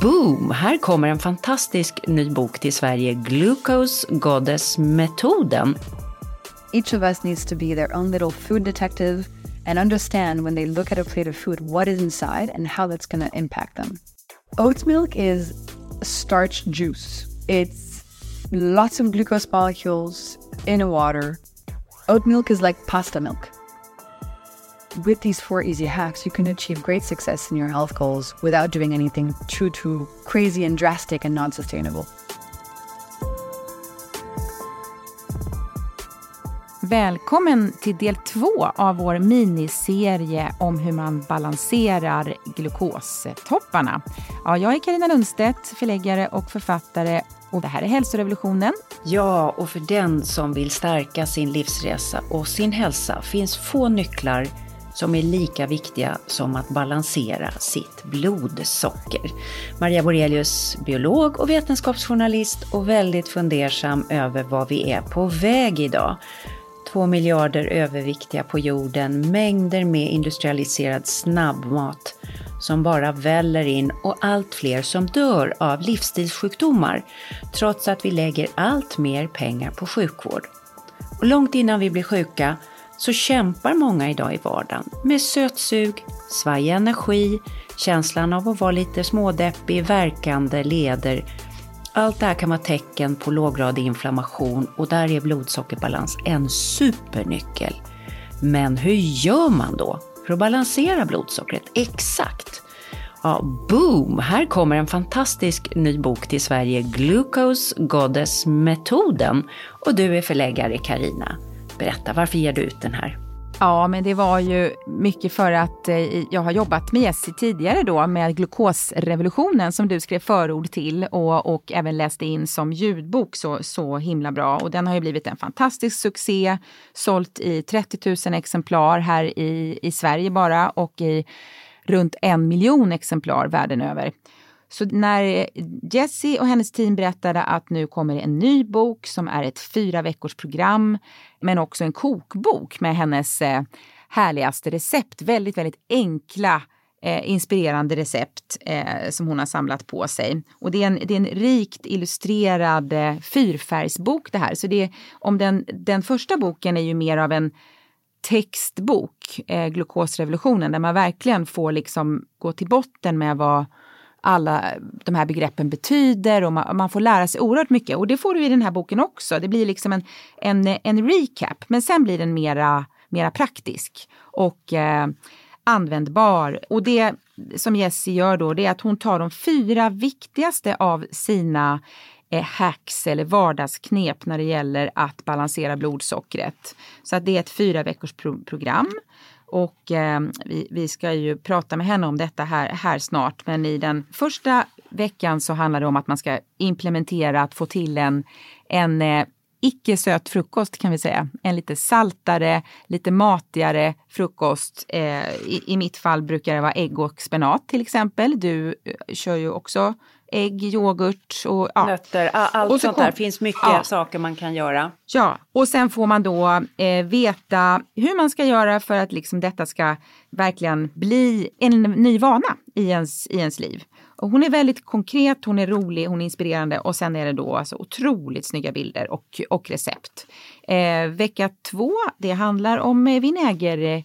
boom! Här kommer en fantastisk ny bok till Sverige, Glucose Goddess-metoden. Each of us needs to be their own little food detective and understand when they look at a plate of food what is inside and how that's going to impact them. Oat milk is starch juice. It's lots of glucose molecules in a water. Oat milk is like pasta milk. With these four easy hacks, you can achieve great success in your health goals without doing anything too, too crazy and drastic and non sustainable. Välkommen till del två av vår miniserie om hur man balanserar glukostopparna. Ja, jag är Karina Lundstedt, förläggare och författare och det här är Hälsorevolutionen. Ja, och för den som vill stärka sin livsresa och sin hälsa finns få nycklar som är lika viktiga som att balansera sitt blodsocker. Maria Borelius, biolog och vetenskapsjournalist och väldigt fundersam över vad vi är på väg idag. Två miljarder överviktiga på jorden, mängder med industrialiserad snabbmat som bara väller in och allt fler som dör av livsstilssjukdomar trots att vi lägger allt mer pengar på sjukvård. Och långt innan vi blir sjuka så kämpar många idag i vardagen med sötsug, svajig energi, känslan av att vara lite smådeppig, verkande leder. Allt det här kan vara tecken på låggradig inflammation och där är blodsockerbalans en supernyckel. Men hur gör man då för att balansera blodsockret exakt? Ja, boom! Här kommer en fantastisk ny bok till Sverige, Glucose Goddess-metoden. Och du är förläggare Karina. Berätta, varför ger du ut den här? Ja, men det var ju mycket för att eh, jag har jobbat med Jessie tidigare då med glukosrevolutionen som du skrev förord till och, och även läste in som ljudbok så, så himla bra. Och den har ju blivit en fantastisk succé, sålt i 30 000 exemplar här i, i Sverige bara och i runt en miljon exemplar världen över. Så när Jessie och hennes team berättade att nu kommer en ny bok som är ett fyra veckors program men också en kokbok med hennes eh, härligaste recept. Väldigt, väldigt enkla eh, inspirerande recept eh, som hon har samlat på sig. Och det är en, det är en rikt illustrerad eh, fyrfärgsbok det här. Så det, om den, den första boken är ju mer av en textbok, eh, Glukosrevolutionen, där man verkligen får liksom gå till botten med vad alla de här begreppen betyder och man, man, får lära sig oerhört mycket. Och det får du i den här boken också. Det blir liksom en, en, en recap, men sen blir den mera, mera praktisk och eh, användbar. Och det som Jessie gör då, det är att hon tar de fyra viktigaste av sina eh, hacks eller vardagsknep när det gäller att balansera blodsockret. Så att det är ett fyra veckors pro program och eh, vi, vi, ska ju prata med henne om detta här, här snart. Men i den första veckan så handlar det om att man ska implementera att få till en, en eh, icke söt frukost kan vi säga. En lite saltare, lite matigare frukost. Eh, i, I mitt fall brukar det vara ägg och spenat till exempel. Du eh, kör ju också ägg, yoghurt och ja. nötter. Allt och så sånt kom, där. finns mycket ja. saker man kan göra. Ja, och sen får man då eh, veta hur man ska göra för att liksom detta ska verkligen bli en ny vana i ens, i ens liv. Och hon är väldigt konkret, hon är rolig, hon är inspirerande och sen är det då alltså otroligt snygga bilder och, och recept. Eh, vecka två, det handlar om vinäger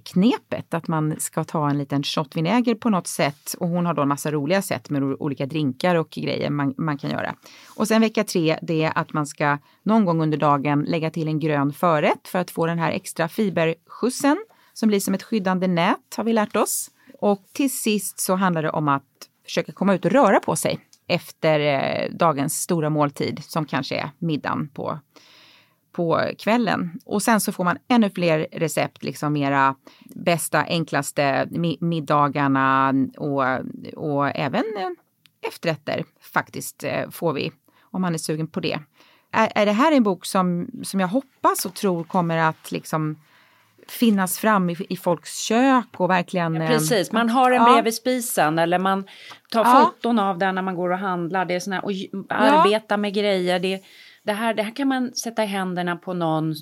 knepet att man ska ta en liten shot vinäger på något sätt och hon har då en massa roliga sätt med olika drinkar och grejer man, man kan göra. Och sen vecka tre, det är att man ska någon gång under dagen lägga till en grön förrätt för att få den här extra fiberskjutsen som blir som ett skyddande nät har vi lärt oss. Och till sist så handlar det om att försöka komma ut och röra på sig efter eh, dagens stora måltid som kanske är middagen på på kvällen. Och sen så får man ännu fler recept, liksom mera bästa, enklaste middagarna och, och även eh, efterrätter faktiskt eh, får vi om man är sugen på det. Är, är det här en bok som, som jag hoppas och tror kommer att liksom finnas fram i, i folks kök och verkligen... Ja, precis, man har den bredvid spisen eller man tar ja. foton av den när man går och handlar. Det är såna, och arbeta med grejer. Det, det här, det här kan man sätta i händerna på någon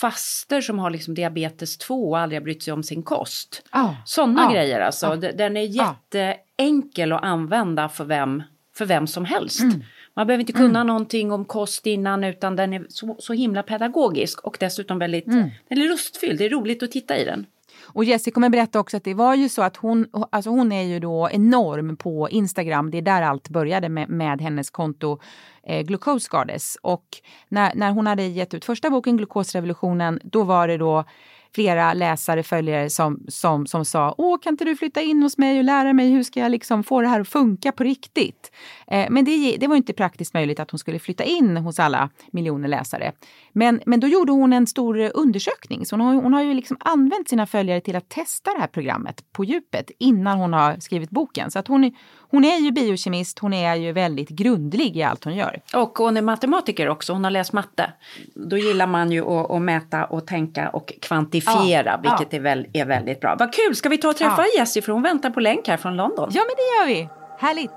faster som har liksom diabetes 2 och aldrig har brytt sig om sin kost. Oh, Sådana oh, grejer alltså. Oh, Den är jätteenkel enkel att använda för vem, för vem som helst. Mm. Man behöver inte kunna mm. någonting om kost innan utan den är så, så himla pedagogisk och dessutom väldigt mm. den är lustfylld. Det är roligt att titta i den. Och Jessie kommer berätta också att det var ju så att hon, alltså hon är ju då enorm på Instagram. Det är där allt började med, med hennes konto eh, Glucose Goddess. Och när, när hon hade gett ut första boken Glukosrevolutionen, då var det då flera läsare, följare som, som, som sa Åh, kan inte du flytta in hos mig och lära mig hur ska jag liksom få det här att funka på riktigt? Eh, men det, det var inte praktiskt möjligt att hon skulle flytta in hos alla miljoner läsare. Men, men då gjorde hon en stor undersökning. Så hon har, hon har ju liksom använt sina följare till att testa det här programmet på djupet innan hon har skrivit boken. Så att hon, hon är ju biokemist, hon är ju väldigt grundlig i allt hon gör. Och hon är matematiker också, hon har läst matte. Då gillar man ju att, att mäta och tänka och kvantifiera, ja, vilket ja. Är, väl, är väldigt bra. Vad kul, ska vi ta och träffa ja. Jessie för hon väntar på länk här från London. Ja men det gör vi, härligt.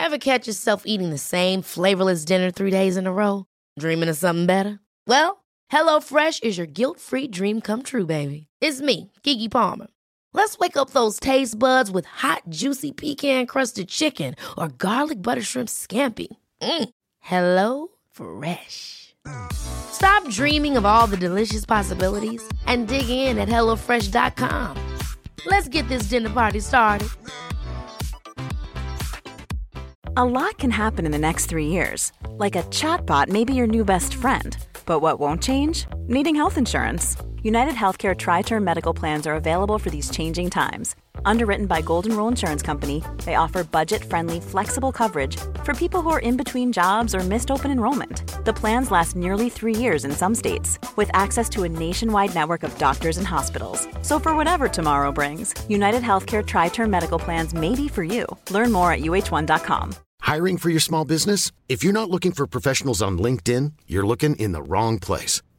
Have catch yourself eating the same flavorless dinner three days in a row? Dreaming of something better? Well, hello fresh is your guilt free dream come true baby. It's me, Gigi Palmer. Let's wake up those taste buds with hot, juicy pecan crusted chicken or garlic butter shrimp scampi. Mm. Hello Fresh. Stop dreaming of all the delicious possibilities and dig in at HelloFresh.com. Let's get this dinner party started. A lot can happen in the next three years. Like a chatbot may be your new best friend. But what won't change? Needing health insurance. United Healthcare Tri Term Medical Plans are available for these changing times. Underwritten by Golden Rule Insurance Company, they offer budget friendly, flexible coverage for people who are in between jobs or missed open enrollment. The plans last nearly three years in some states, with access to a nationwide network of doctors and hospitals. So, for whatever tomorrow brings, United Healthcare Tri Term Medical Plans may be for you. Learn more at uh1.com. Hiring for your small business? If you're not looking for professionals on LinkedIn, you're looking in the wrong place.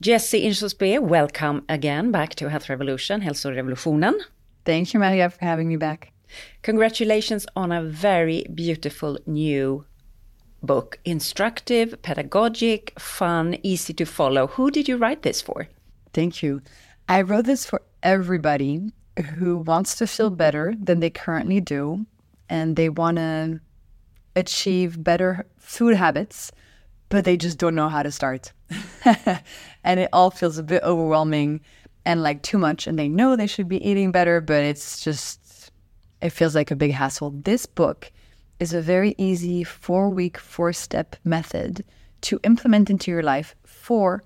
Jessie Inchauspé, welcome again back to Health Revolution, Hälsorevolutionen. Thank you, Maria, for having me back. Congratulations on a very beautiful new book. Instructive, pedagogic, fun, easy to follow. Who did you write this for? Thank you. I wrote this for everybody who wants to feel better than they currently do and they want to achieve better food habits, but they just don't know how to start. and it all feels a bit overwhelming and like too much. And they know they should be eating better, but it's just, it feels like a big hassle. This book is a very easy four week, four step method to implement into your life for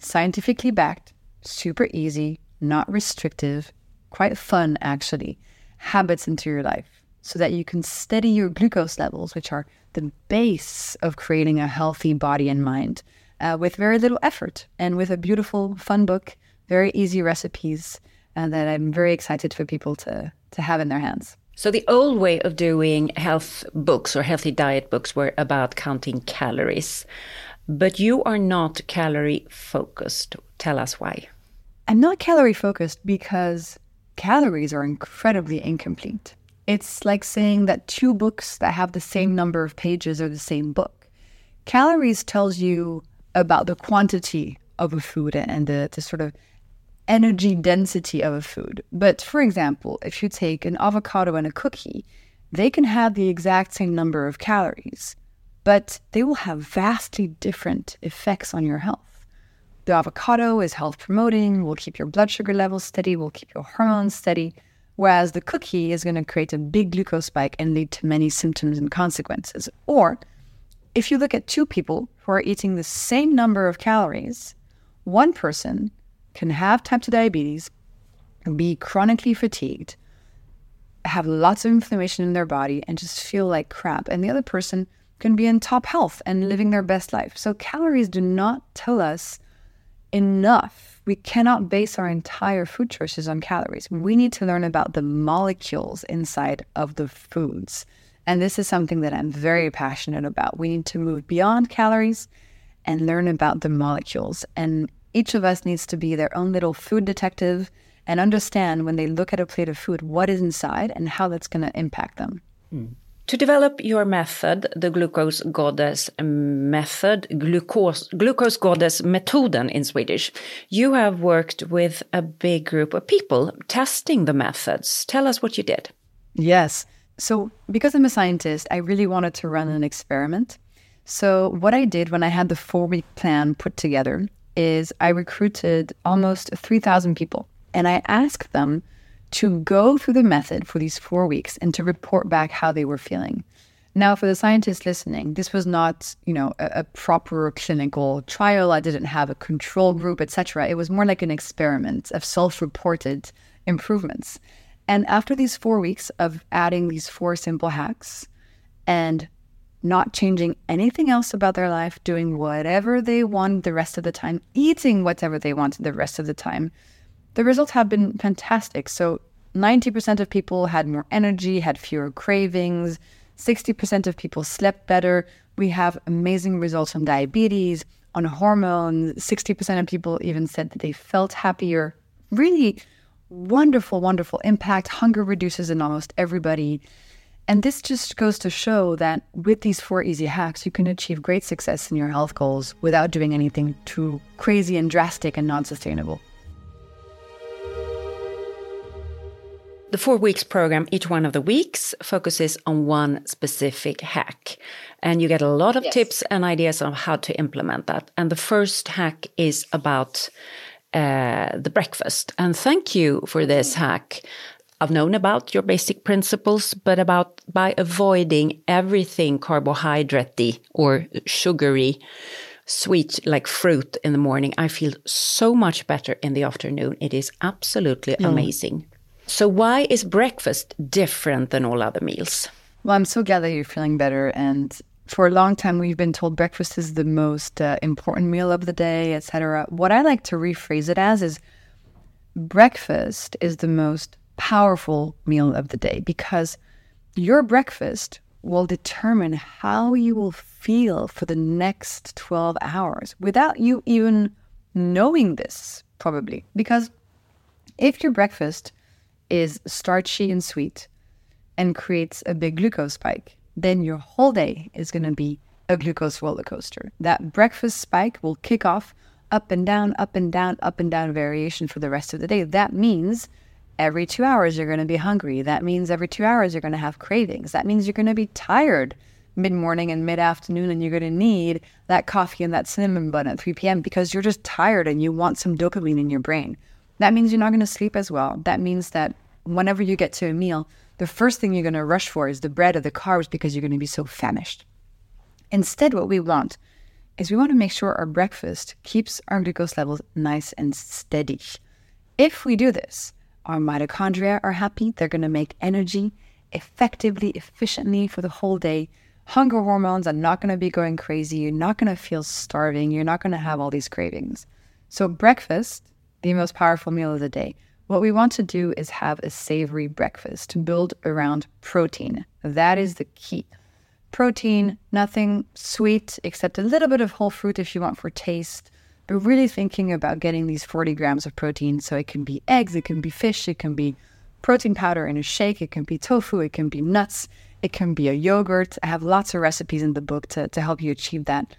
scientifically backed, super easy, not restrictive, quite fun actually, habits into your life so that you can steady your glucose levels, which are the base of creating a healthy body and mind uh, with very little effort and with a beautiful, fun book, very easy recipes, and uh, that I'm very excited for people to, to have in their hands. So, the old way of doing health books or healthy diet books were about counting calories. But you are not calorie focused. Tell us why. I'm not calorie focused because calories are incredibly incomplete. It's like saying that two books that have the same number of pages are the same book. Calories tells you about the quantity of a food and the, the sort of energy density of a food. But for example, if you take an avocado and a cookie, they can have the exact same number of calories, but they will have vastly different effects on your health. The avocado is health promoting, will keep your blood sugar levels steady, will keep your hormones steady, whereas the cookie is going to create a big glucose spike and lead to many symptoms and consequences. Or if you look at two people who are eating the same number of calories, one person can have type 2 diabetes, be chronically fatigued, have lots of inflammation in their body, and just feel like crap. And the other person can be in top health and living their best life. So, calories do not tell us enough we cannot base our entire food choices on calories. We need to learn about the molecules inside of the foods. And this is something that I'm very passionate about. We need to move beyond calories and learn about the molecules. And each of us needs to be their own little food detective and understand when they look at a plate of food what is inside and how that's going to impact them. Mm. To develop your method, the glucose goddess method, glucose, glucose goddess metoden in Swedish, you have worked with a big group of people testing the methods. Tell us what you did. Yes. So, because I'm a scientist, I really wanted to run an experiment. So, what I did when I had the four week plan put together is I recruited almost 3,000 people and I asked them to go through the method for these four weeks and to report back how they were feeling. Now, for the scientists listening, this was not, you know, a, a proper clinical trial. I didn't have a control group, etc. It was more like an experiment of self-reported improvements. And after these four weeks of adding these four simple hacks and not changing anything else about their life, doing whatever they want the rest of the time, eating whatever they want the rest of the time, the results have been fantastic. So 90% of people had more energy, had fewer cravings, 60% of people slept better. We have amazing results on diabetes, on hormones. 60% of people even said that they felt happier. Really wonderful, wonderful impact. Hunger reduces in almost everybody. And this just goes to show that with these four easy hacks, you can achieve great success in your health goals without doing anything too crazy and drastic and non sustainable. The four weeks program, each one of the weeks focuses on one specific hack. And you get a lot of yes. tips and ideas on how to implement that. And the first hack is about uh, the breakfast. And thank you for this hack. I've known about your basic principles, but about by avoiding everything carbohydrate or sugary, sweet like fruit in the morning, I feel so much better in the afternoon. It is absolutely mm. amazing. So, why is breakfast different than all other meals? Well, I'm so glad that you're feeling better. And for a long time, we've been told breakfast is the most uh, important meal of the day, etc. What I like to rephrase it as is breakfast is the most powerful meal of the day because your breakfast will determine how you will feel for the next 12 hours without you even knowing this, probably. Because if your breakfast is starchy and sweet and creates a big glucose spike, then your whole day is going to be a glucose roller coaster. That breakfast spike will kick off up and down, up and down, up and down variation for the rest of the day. That means every two hours you're going to be hungry. That means every two hours you're going to have cravings. That means you're going to be tired mid morning and mid afternoon, and you're going to need that coffee and that cinnamon bun at 3 p.m. because you're just tired and you want some dopamine in your brain. That means you're not going to sleep as well. That means that whenever you get to a meal, the first thing you're going to rush for is the bread or the carbs because you're going to be so famished. Instead, what we want is we want to make sure our breakfast keeps our glucose levels nice and steady. If we do this, our mitochondria are happy, they're going to make energy effectively, efficiently for the whole day. Hunger hormones are not going to be going crazy. You're not going to feel starving. You're not going to have all these cravings. So, breakfast, the most powerful meal of the day, what we want to do is have a savory breakfast to build around protein. That is the key. Protein, nothing sweet except a little bit of whole fruit if you want for taste, but really thinking about getting these 40 grams of protein. So it can be eggs, it can be fish, it can be protein powder in a shake, it can be tofu, it can be nuts, it can be a yogurt. I have lots of recipes in the book to, to help you achieve that.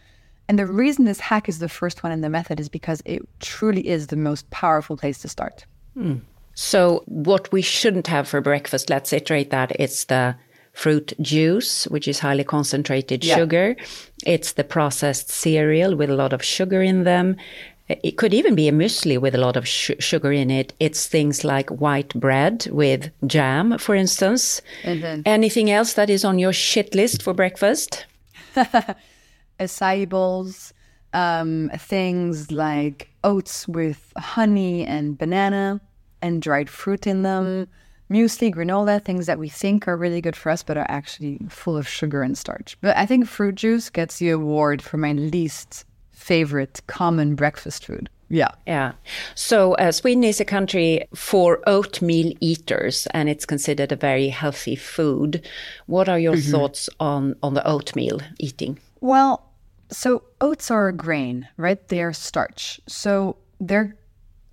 And the reason this hack is the first one in the method is because it truly is the most powerful place to start. Mm. So, what we shouldn't have for breakfast, let's iterate that it's the fruit juice, which is highly concentrated yeah. sugar. It's the processed cereal with a lot of sugar in them. It could even be a muesli with a lot of sh sugar in it. It's things like white bread with jam, for instance. Mm -hmm. Anything else that is on your shit list for breakfast? Acai bowls, um, things like oats with honey and banana and dried fruit in them, muesli, granola, things that we think are really good for us, but are actually full of sugar and starch. But I think fruit juice gets the award for my least favorite common breakfast food Yeah. Yeah. So uh, Sweden is a country for oatmeal eaters, and it's considered a very healthy food. What are your thoughts on on the oatmeal eating? Well, so oats are a grain, right? They are starch. So they're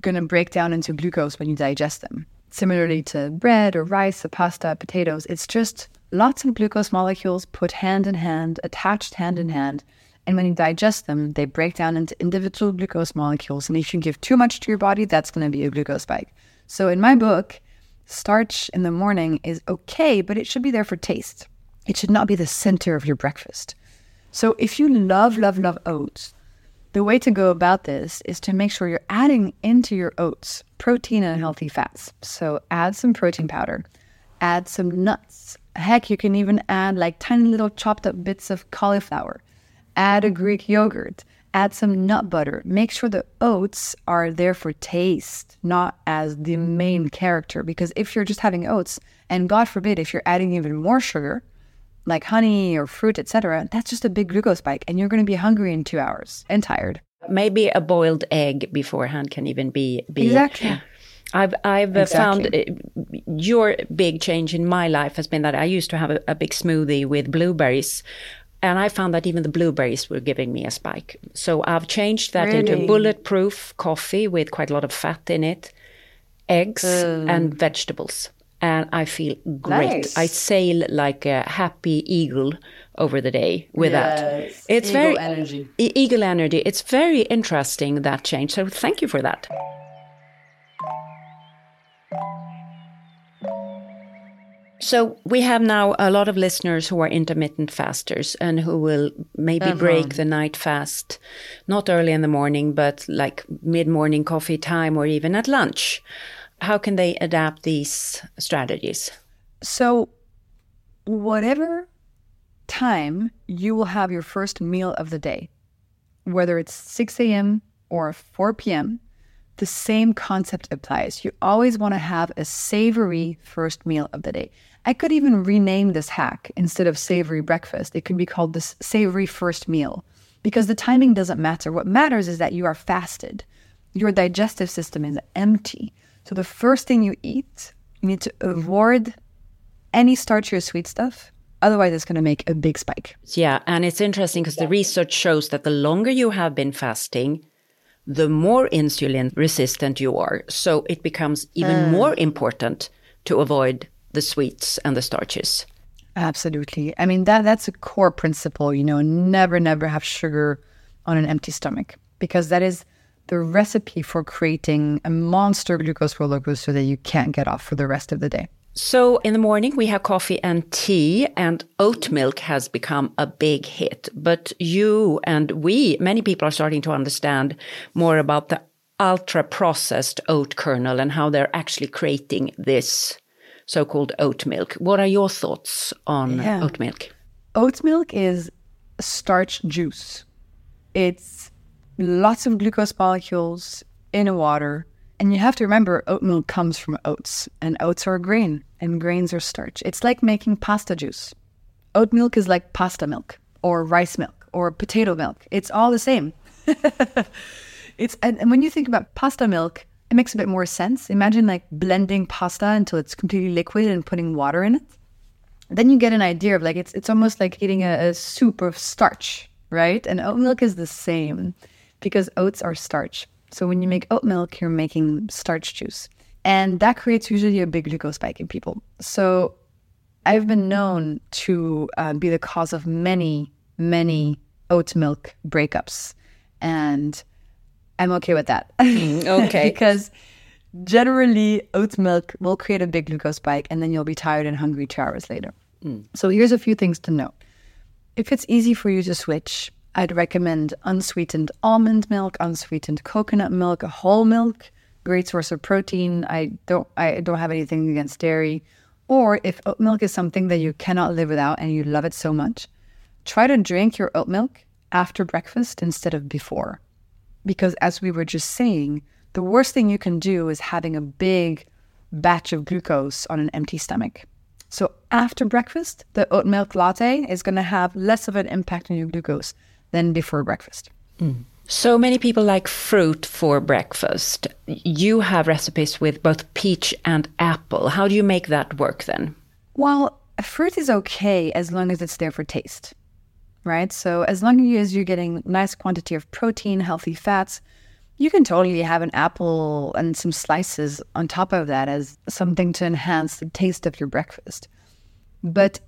going to break down into glucose when you digest them. Similarly to bread or rice or pasta, potatoes, it's just lots of glucose molecules put hand in hand, attached hand in hand. And when you digest them, they break down into individual glucose molecules. And if you give too much to your body, that's going to be a glucose spike. So in my book, starch in the morning is okay, but it should be there for taste. It should not be the center of your breakfast. So if you love, love, love oats, the way to go about this is to make sure you're adding into your oats protein and healthy fats. So add some protein powder, add some nuts. Heck, you can even add like tiny little chopped up bits of cauliflower, add a Greek yogurt, add some nut butter. Make sure the oats are there for taste, not as the main character. Because if you're just having oats, and God forbid, if you're adding even more sugar, like honey or fruit, etc., that's just a big glucose spike, and you're going to be hungry in two hours and tired. Maybe a boiled egg beforehand can even be, be Exactly. I've I've uh, found Exactly. uh, your big change in my life has been that I used to have a, a big smoothie with blueberries. And I found that even the blueberries were giving me a spike. So I've changed that into bulletproof coffee with quite a lot of fat in it, eggs and vegetables. And I feel great. Nice. I sail like a happy eagle over the day with that. It's Eagle very energy. E- eagle energy. It's very interesting that change. So thank you for that. So we have now a lot of listeners who are intermittent fasters and who will maybe uh-huh. break the night fast, not early in the morning, but like mid-morning coffee time or even at lunch. How can they adapt these strategies? So, whatever time you will have your first meal of the day, whether it's 6 a.m. or 4 p.m., the same concept applies. You always want to have a savory first meal of the day. I could even rename this hack instead of savory breakfast. It could be called this savory first meal because the timing doesn't matter. What matters is that you are fasted. Your digestive system is empty. So the first thing you eat, you need to avoid any starchy or sweet stuff. Otherwise, it's going to make a big spike. Yeah, and it's interesting because the research shows that the longer you have been fasting, the more insulin resistant you are. So it becomes even mm. more important to avoid the sweets and the starches. Absolutely. I mean that that's a core principle, you know, never never have sugar on an empty stomach because that is the recipe for creating a monster glucose roller coaster that you can't get off for the rest of the day. So in the morning we have coffee and tea and oat milk has become a big hit. But you and we, many people are starting to understand more about the ultra processed oat kernel and how they're actually creating this so-called oat milk. What are your thoughts on Yeah. oat milk? Oat milk is starch juice. It's lots of glucose molecules in a water. And you have to remember oat milk comes from oats, and oats are grain, and grains are starch. It's like making pasta juice. Oat milk is like pasta milk, or rice milk, or potato milk. It's all the same. it's and, and when you think about pasta milk, it makes a bit more sense. Imagine like blending pasta until it's completely liquid and putting water in it then you get an idea of like it's it's almost like eating a, a soup of starch, right? And oat milk is the same because oats are starch. So when you make oat milk, you're making starch juice, and that creates usually a big glucose spike in people. So I've been known to uh, be the cause of many, many oat milk breakups, and I'm okay with that. okay. because generally oat milk will create a big glucose spike and then you'll be tired and hungry two hours later. So here's a few things to note. If it's easy for you to switch, I'd recommend unsweetened almond milk, unsweetened coconut milk, whole milk, great source of protein. I don't I don't have anything against dairy. Or if oat milk is something that you cannot live without and you love it so much, try to drink your oat milk after breakfast instead of before because as we were just saying, the worst thing you can do is having a big batch of glucose on an empty stomach. So after breakfast, the oat milk latte is going to have less of an impact on your glucose than before breakfast. Mm. So many people like fruit for breakfast. You have recipes with both peach and apple. How do you make that work then? Well, fruit is okay as long as it's there for taste, right? So as long as you're getting nice quantity of protein, healthy fats, you can totally have an apple and some slices on top of that as something to enhance the taste of your breakfast. But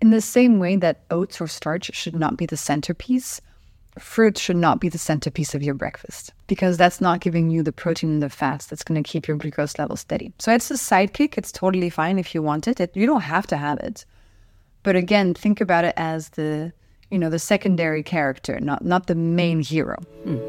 in the same way that oats or starch should not be the centerpiece, fruit should not be the centerpiece of your breakfast because that's not giving you the protein and the fats that's going to keep your glucose level steady. So it's a sidekick. It's totally fine if you want it. it. You don't have to have it. But again, think about it as the, you know, the secondary character, not not the main hero. Mm.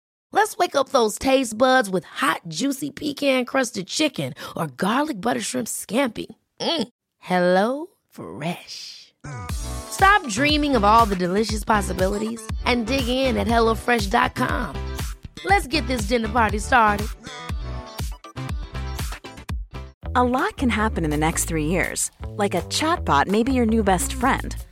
Let's wake up those taste buds with hot, juicy pecan crusted chicken or garlic butter shrimp scampi. Mm. Hello Fresh. Stop dreaming of all the delicious possibilities and dig in at HelloFresh.com. Let's get this dinner party started. A lot can happen in the next three years. Like a chatbot may be your new best friend.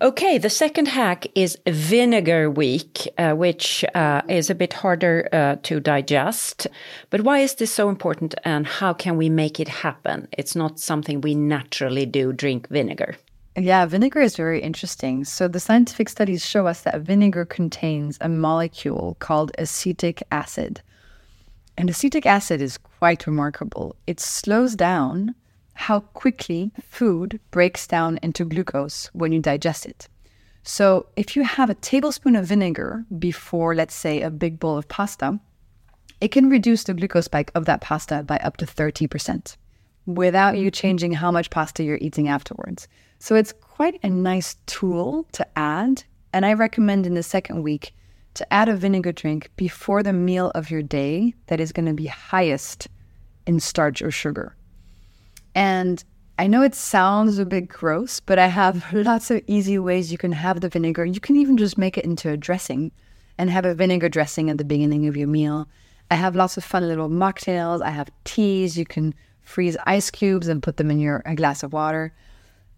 Okay, the second hack is vinegar week, uh, which uh, is a bit harder uh, to digest. But why is this so important and how can we make it happen? It's not something we naturally do, drink vinegar. Yeah, vinegar is very interesting. So, the scientific studies show us that vinegar contains a molecule called acetic acid. And acetic acid is quite remarkable. It slows down how quickly food breaks down into glucose when you digest it. So, if you have a tablespoon of vinegar before, let's say, a big bowl of pasta, it can reduce the glucose spike of that pasta by up to 30% without you mm-hmm. changing how much pasta you're eating afterwards. So, it's quite a nice tool to add. And I recommend in the second week to add a vinegar drink before the meal of your day that is going to be highest in starch or sugar. And I know it sounds a bit gross, but I have lots of easy ways you can have the vinegar. You can even just make it into a dressing and have a vinegar dressing at the beginning of your meal. I have lots of fun little mocktails. I have teas. You can freeze ice cubes and put them in your a glass of water.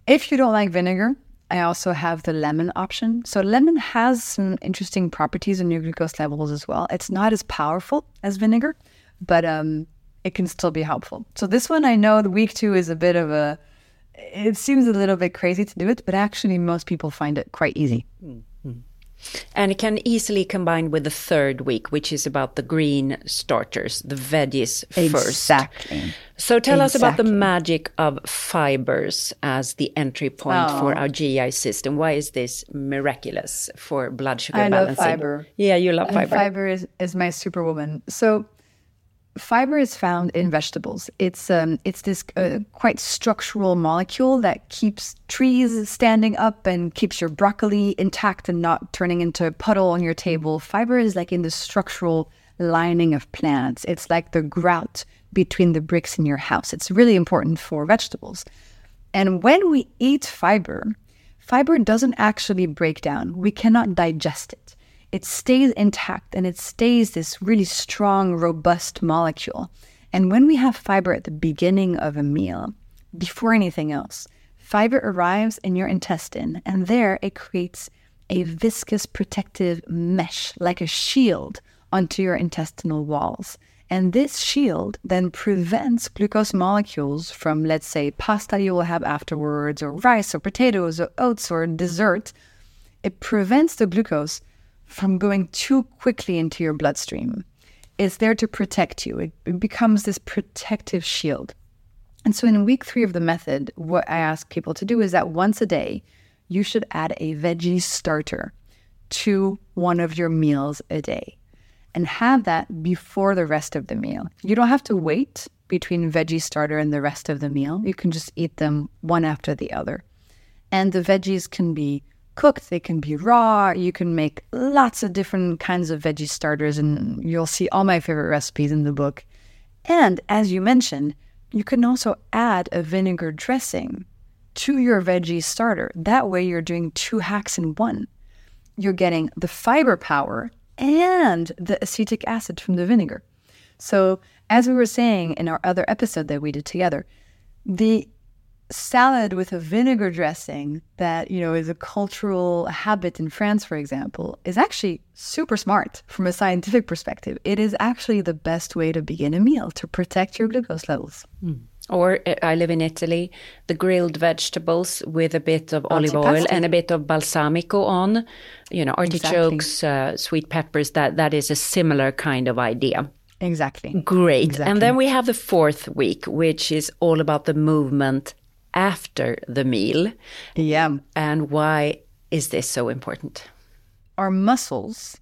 If you don't like vinegar, I also have the lemon option. So lemon has some interesting properties in your glucose levels as well. It's not as powerful as vinegar, but um, it can still be helpful. So this one, I know the week two is a bit of a. It seems a little bit crazy to do it, but actually most people find it quite easy. Mm-hmm. And it can easily combine with the third week, which is about the green starters, the veggies first. Exactly. So tell exactly. us about the magic of fibers as the entry point oh. for our GI system. Why is this miraculous for blood sugar I balancing? I love fiber. Yeah, you love fiber. And fiber is, is my superwoman. So fiber is found in vegetables. It's um, it's this uh, quite structural molecule that keeps trees standing up and keeps your broccoli intact and not turning into a puddle on your table. Fiber is like in the structural lining of plants. It's like the grout between the bricks in your house. It's really important for vegetables. And when we eat fiber, fiber doesn't actually break down. We cannot digest it it stays intact and it stays this really strong, robust molecule. And when we have fiber at the beginning of a meal, before anything else, fiber arrives in your intestine and there it creates a viscous protective mesh, like a shield onto your intestinal walls. And this shield then prevents glucose molecules from, let's say, pasta you will have afterwards, or rice, or potatoes, or oats, or dessert. It prevents the glucose from going too quickly into your bloodstream. It's there to protect you. It, it becomes this protective shield. And so in week three of the method, what I ask people to do is that once a day, you should add a veggie starter to one of your meals a day and have that before the rest of the meal. You don't have to wait between veggie starter and the rest of the meal. You can just eat them one after the other. And the veggies can be cooked, they can be raw. You can make lots of different kinds of veggie starters, and you'll see all my favorite recipes in the book. And as you mentioned, you can also add a vinegar dressing to your veggie starter. That way, you're doing two hacks in one. You're getting the fiber power and the acetic acid from the vinegar. So, as we were saying in our other episode that we did together, the salad with a vinegar dressing that you know is a cultural habit in France for example is actually super smart from a scientific perspective it is actually the best way to begin a meal to protect your glucose levels mm. Or uh, I live in Italy, the grilled vegetables with a bit of olive oil and a bit of balsamico on, you know, artichokes, exactly. uh, sweet peppers. That that is a similar kind of idea. Exactly. Great. Exactly. And then we have the fourth week, which is all about the movement after the meal. Yeah. And why is this so important? Our muscles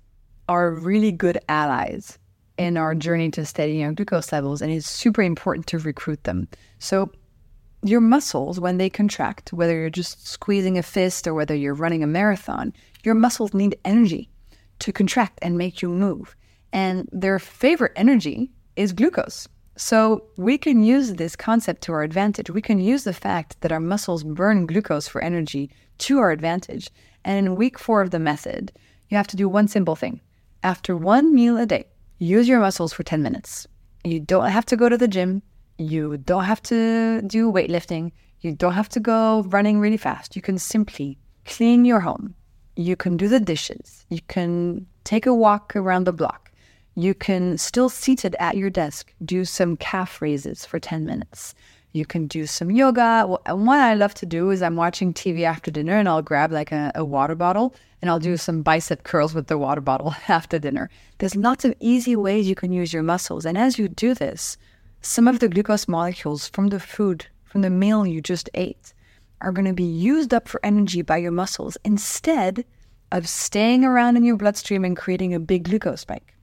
are really good allies in our journey to steadying our glucose levels, and it's super important to recruit them. So, your muscles, when they contract, whether you're just squeezing a fist or whether you're running a marathon, your muscles need energy to contract and make you move. And their favorite energy is glucose. So we can use this concept to our advantage. We can use the fact that our muscles burn glucose for energy to our advantage. And in week four of the method, you have to do one simple thing. After one meal a day, use your muscles for 10 minutes. You don't have to go to the gym. You don't have to do weightlifting. You don't have to go running really fast. You can simply clean your home. You can do the dishes. You can take a walk around the block you can still seated at your desk do some calf raises for 10 minutes. You can do some yoga. And what I love to do is I'm watching TV after dinner and I'll grab like a, a water bottle and I'll do mm-hmm. some bicep curls with the water bottle after dinner. There's lots of easy ways you can use your muscles. And as you do this, some of the glucose molecules from the food, from the meal you just ate, are going to be used up for energy by your muscles instead of staying around in your bloodstream and creating a big glucose spike.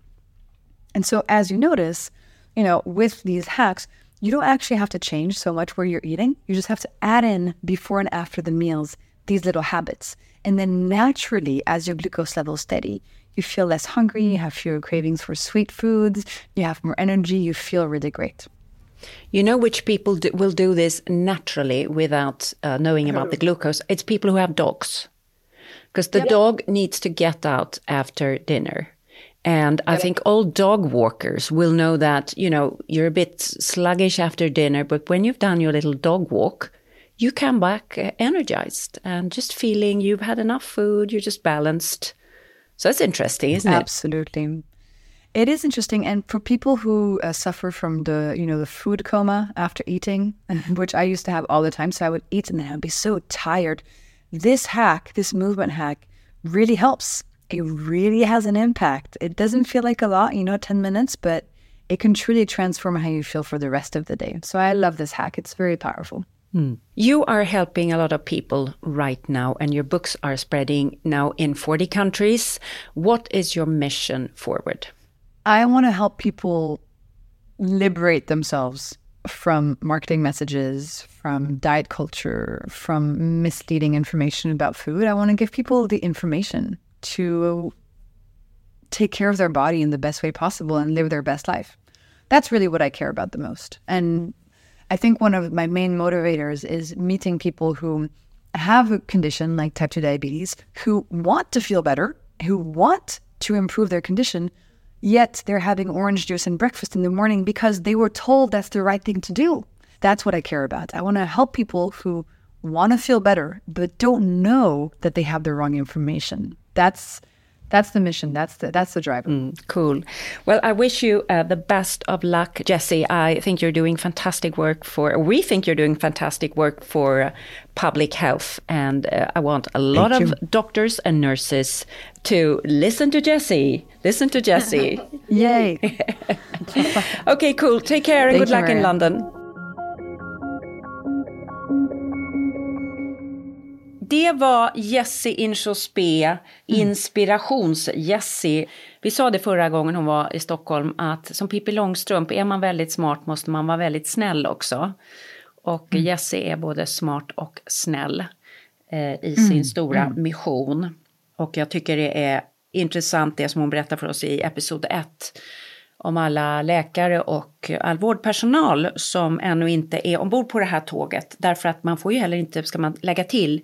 And so, as you notice, you know, with these hacks, you don't actually have to change so much where you're eating. You just have to add in before and after the meals these little habits. And then naturally, as your glucose levels steady, you feel less hungry, you have fewer cravings for sweet foods, you have more energy, you feel really great. You know which people do, will do this naturally without uh, knowing about the glucose? It's people who have dogs. Because the yep. dog needs to get out after dinner and I think all dog walkers will know that, you know, you're a bit sluggish after dinner, but when you've done your little dog walk, you come back uh, energized and just feeling you've had enough food, you're just balanced. So it's interesting, isn't it? Absolutely. It is interesting, and for people who uh, suffer from the, you know, the food coma after eating, which I used to have all the time, so I would eat and then I'd be so tired. This hack, this movement hack, really helps it really has an impact. It doesn't feel like a lot, you know, 10 minutes, but it can truly transform how you feel for the rest of the day. So I love this hack. It's very powerful. Hmm. You are helping a lot of people right now, and your books are spreading now in 40 countries. What is your mission forward? I want to help people liberate themselves from marketing messages, from diet culture, from misleading information about food. I want to give people the information to take care of their body in the best way possible and live their best life. That's really what I care about the most. And I think one of my main motivators is meeting people who have a condition like type 2 diabetes, who want to feel better, who want to improve their condition, yet they're having orange juice and breakfast in the morning because they were told that's the right thing to do. That's what I care about. I want to help people who want to feel better but don't know that they have the wrong information that's that's the mission. That's the that's the driver. Mm, cool. Well, I wish you uh, the best of luck, Jessie. I think you're doing fantastic work for. We think you're doing fantastic work for uh, public health, and uh, I want a lot Thank of you. doctors and nurses to listen to Jessie. Listen to Jessie. Yay! okay, cool. Take care and Thank good luck in London. Det var Jessie Inchauspé, inspirations-Jessie. Vi sa det förra gången hon var i Stockholm att som Pippi Långstrump, är man väldigt smart måste man vara väldigt snäll också. Och Jessie är både smart och snäll eh, i sin stora mission. Och jag tycker det är intressant det som hon berättar för oss i episod 1 om alla läkare och all vårdpersonal som ännu inte är ombord på det här tåget. Därför att man får ju heller inte, ska man lägga till,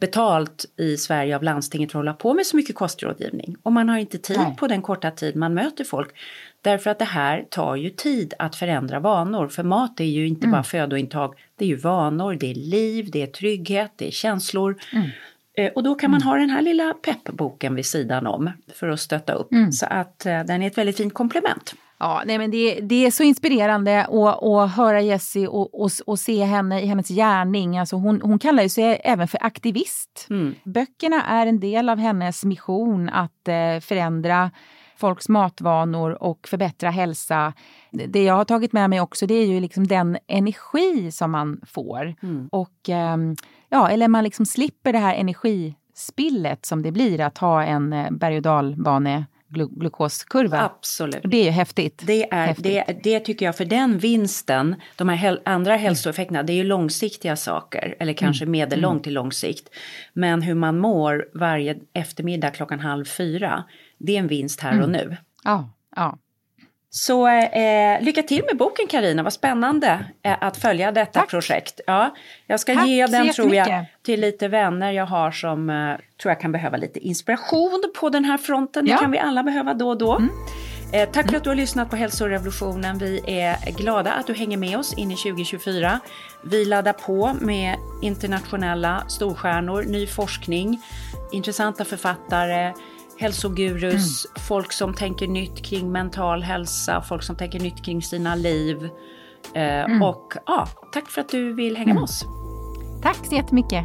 betalt i Sverige av landstinget för att hålla på med så mycket kostrådgivning. Och man har inte tid Nej. på den korta tid man möter folk. Därför att det här tar ju tid att förändra vanor. För mat är ju inte bara födointag, det är ju vanor, det är liv, det är trygghet, det är känslor. Eh, Och då kan man ha den här lilla peppboken vid sidan om för att stötta upp. Så att eh, den är ett väldigt fint komplement. Ja, nej men det, det är så inspirerande att, att höra Jessie och, och, och se henne i hennes gärning. Alltså hon, hon kallar ju sig även för aktivist. Böckerna är en del av hennes mission att eh, förändra folks matvanor och förbättra hälsa. Det jag har tagit med mig också det är ju liksom den energi som man får. Och ehm, ja, eller man liksom slipper det här energispillet som det blir att ha en eh, berg och dalbane glu- glukoskurva. Absolut. Och Det är ju häftigt. Det, är, Häftigt. det, det tycker jag, för den vinsten, de här häl, andra hälsoeffekterna, det är ju långsiktiga saker, eller kanske medellång till lång sikt. Men hur man mår varje eftermiddag klockan halv fyra, det är en vinst här och nu. Ja, ja. Så eh, lycka till med boken Karina, vad spännande eh, att följa detta Tack. projekt. Ja, jag ska Tack ge den tror jag till lite vänner jag har som eh, tror jag kan behöva lite inspiration på den här fronten. Det Ja. Mm. kan vi alla behöva då och då. Eh, tack för att du har lyssnat på Hälsorevolutionen. Vi är glada att du hänger med oss in i 2024. Vi laddar på med internationella storstjärnor, ny forskning, intressanta författare, hälsogurus, folk som tänker nytt kring mental hälsa, folk som tänker nytt kring sina liv. Eh, Och ja, tack för att du vill hänga med oss. Tack så jättemycket.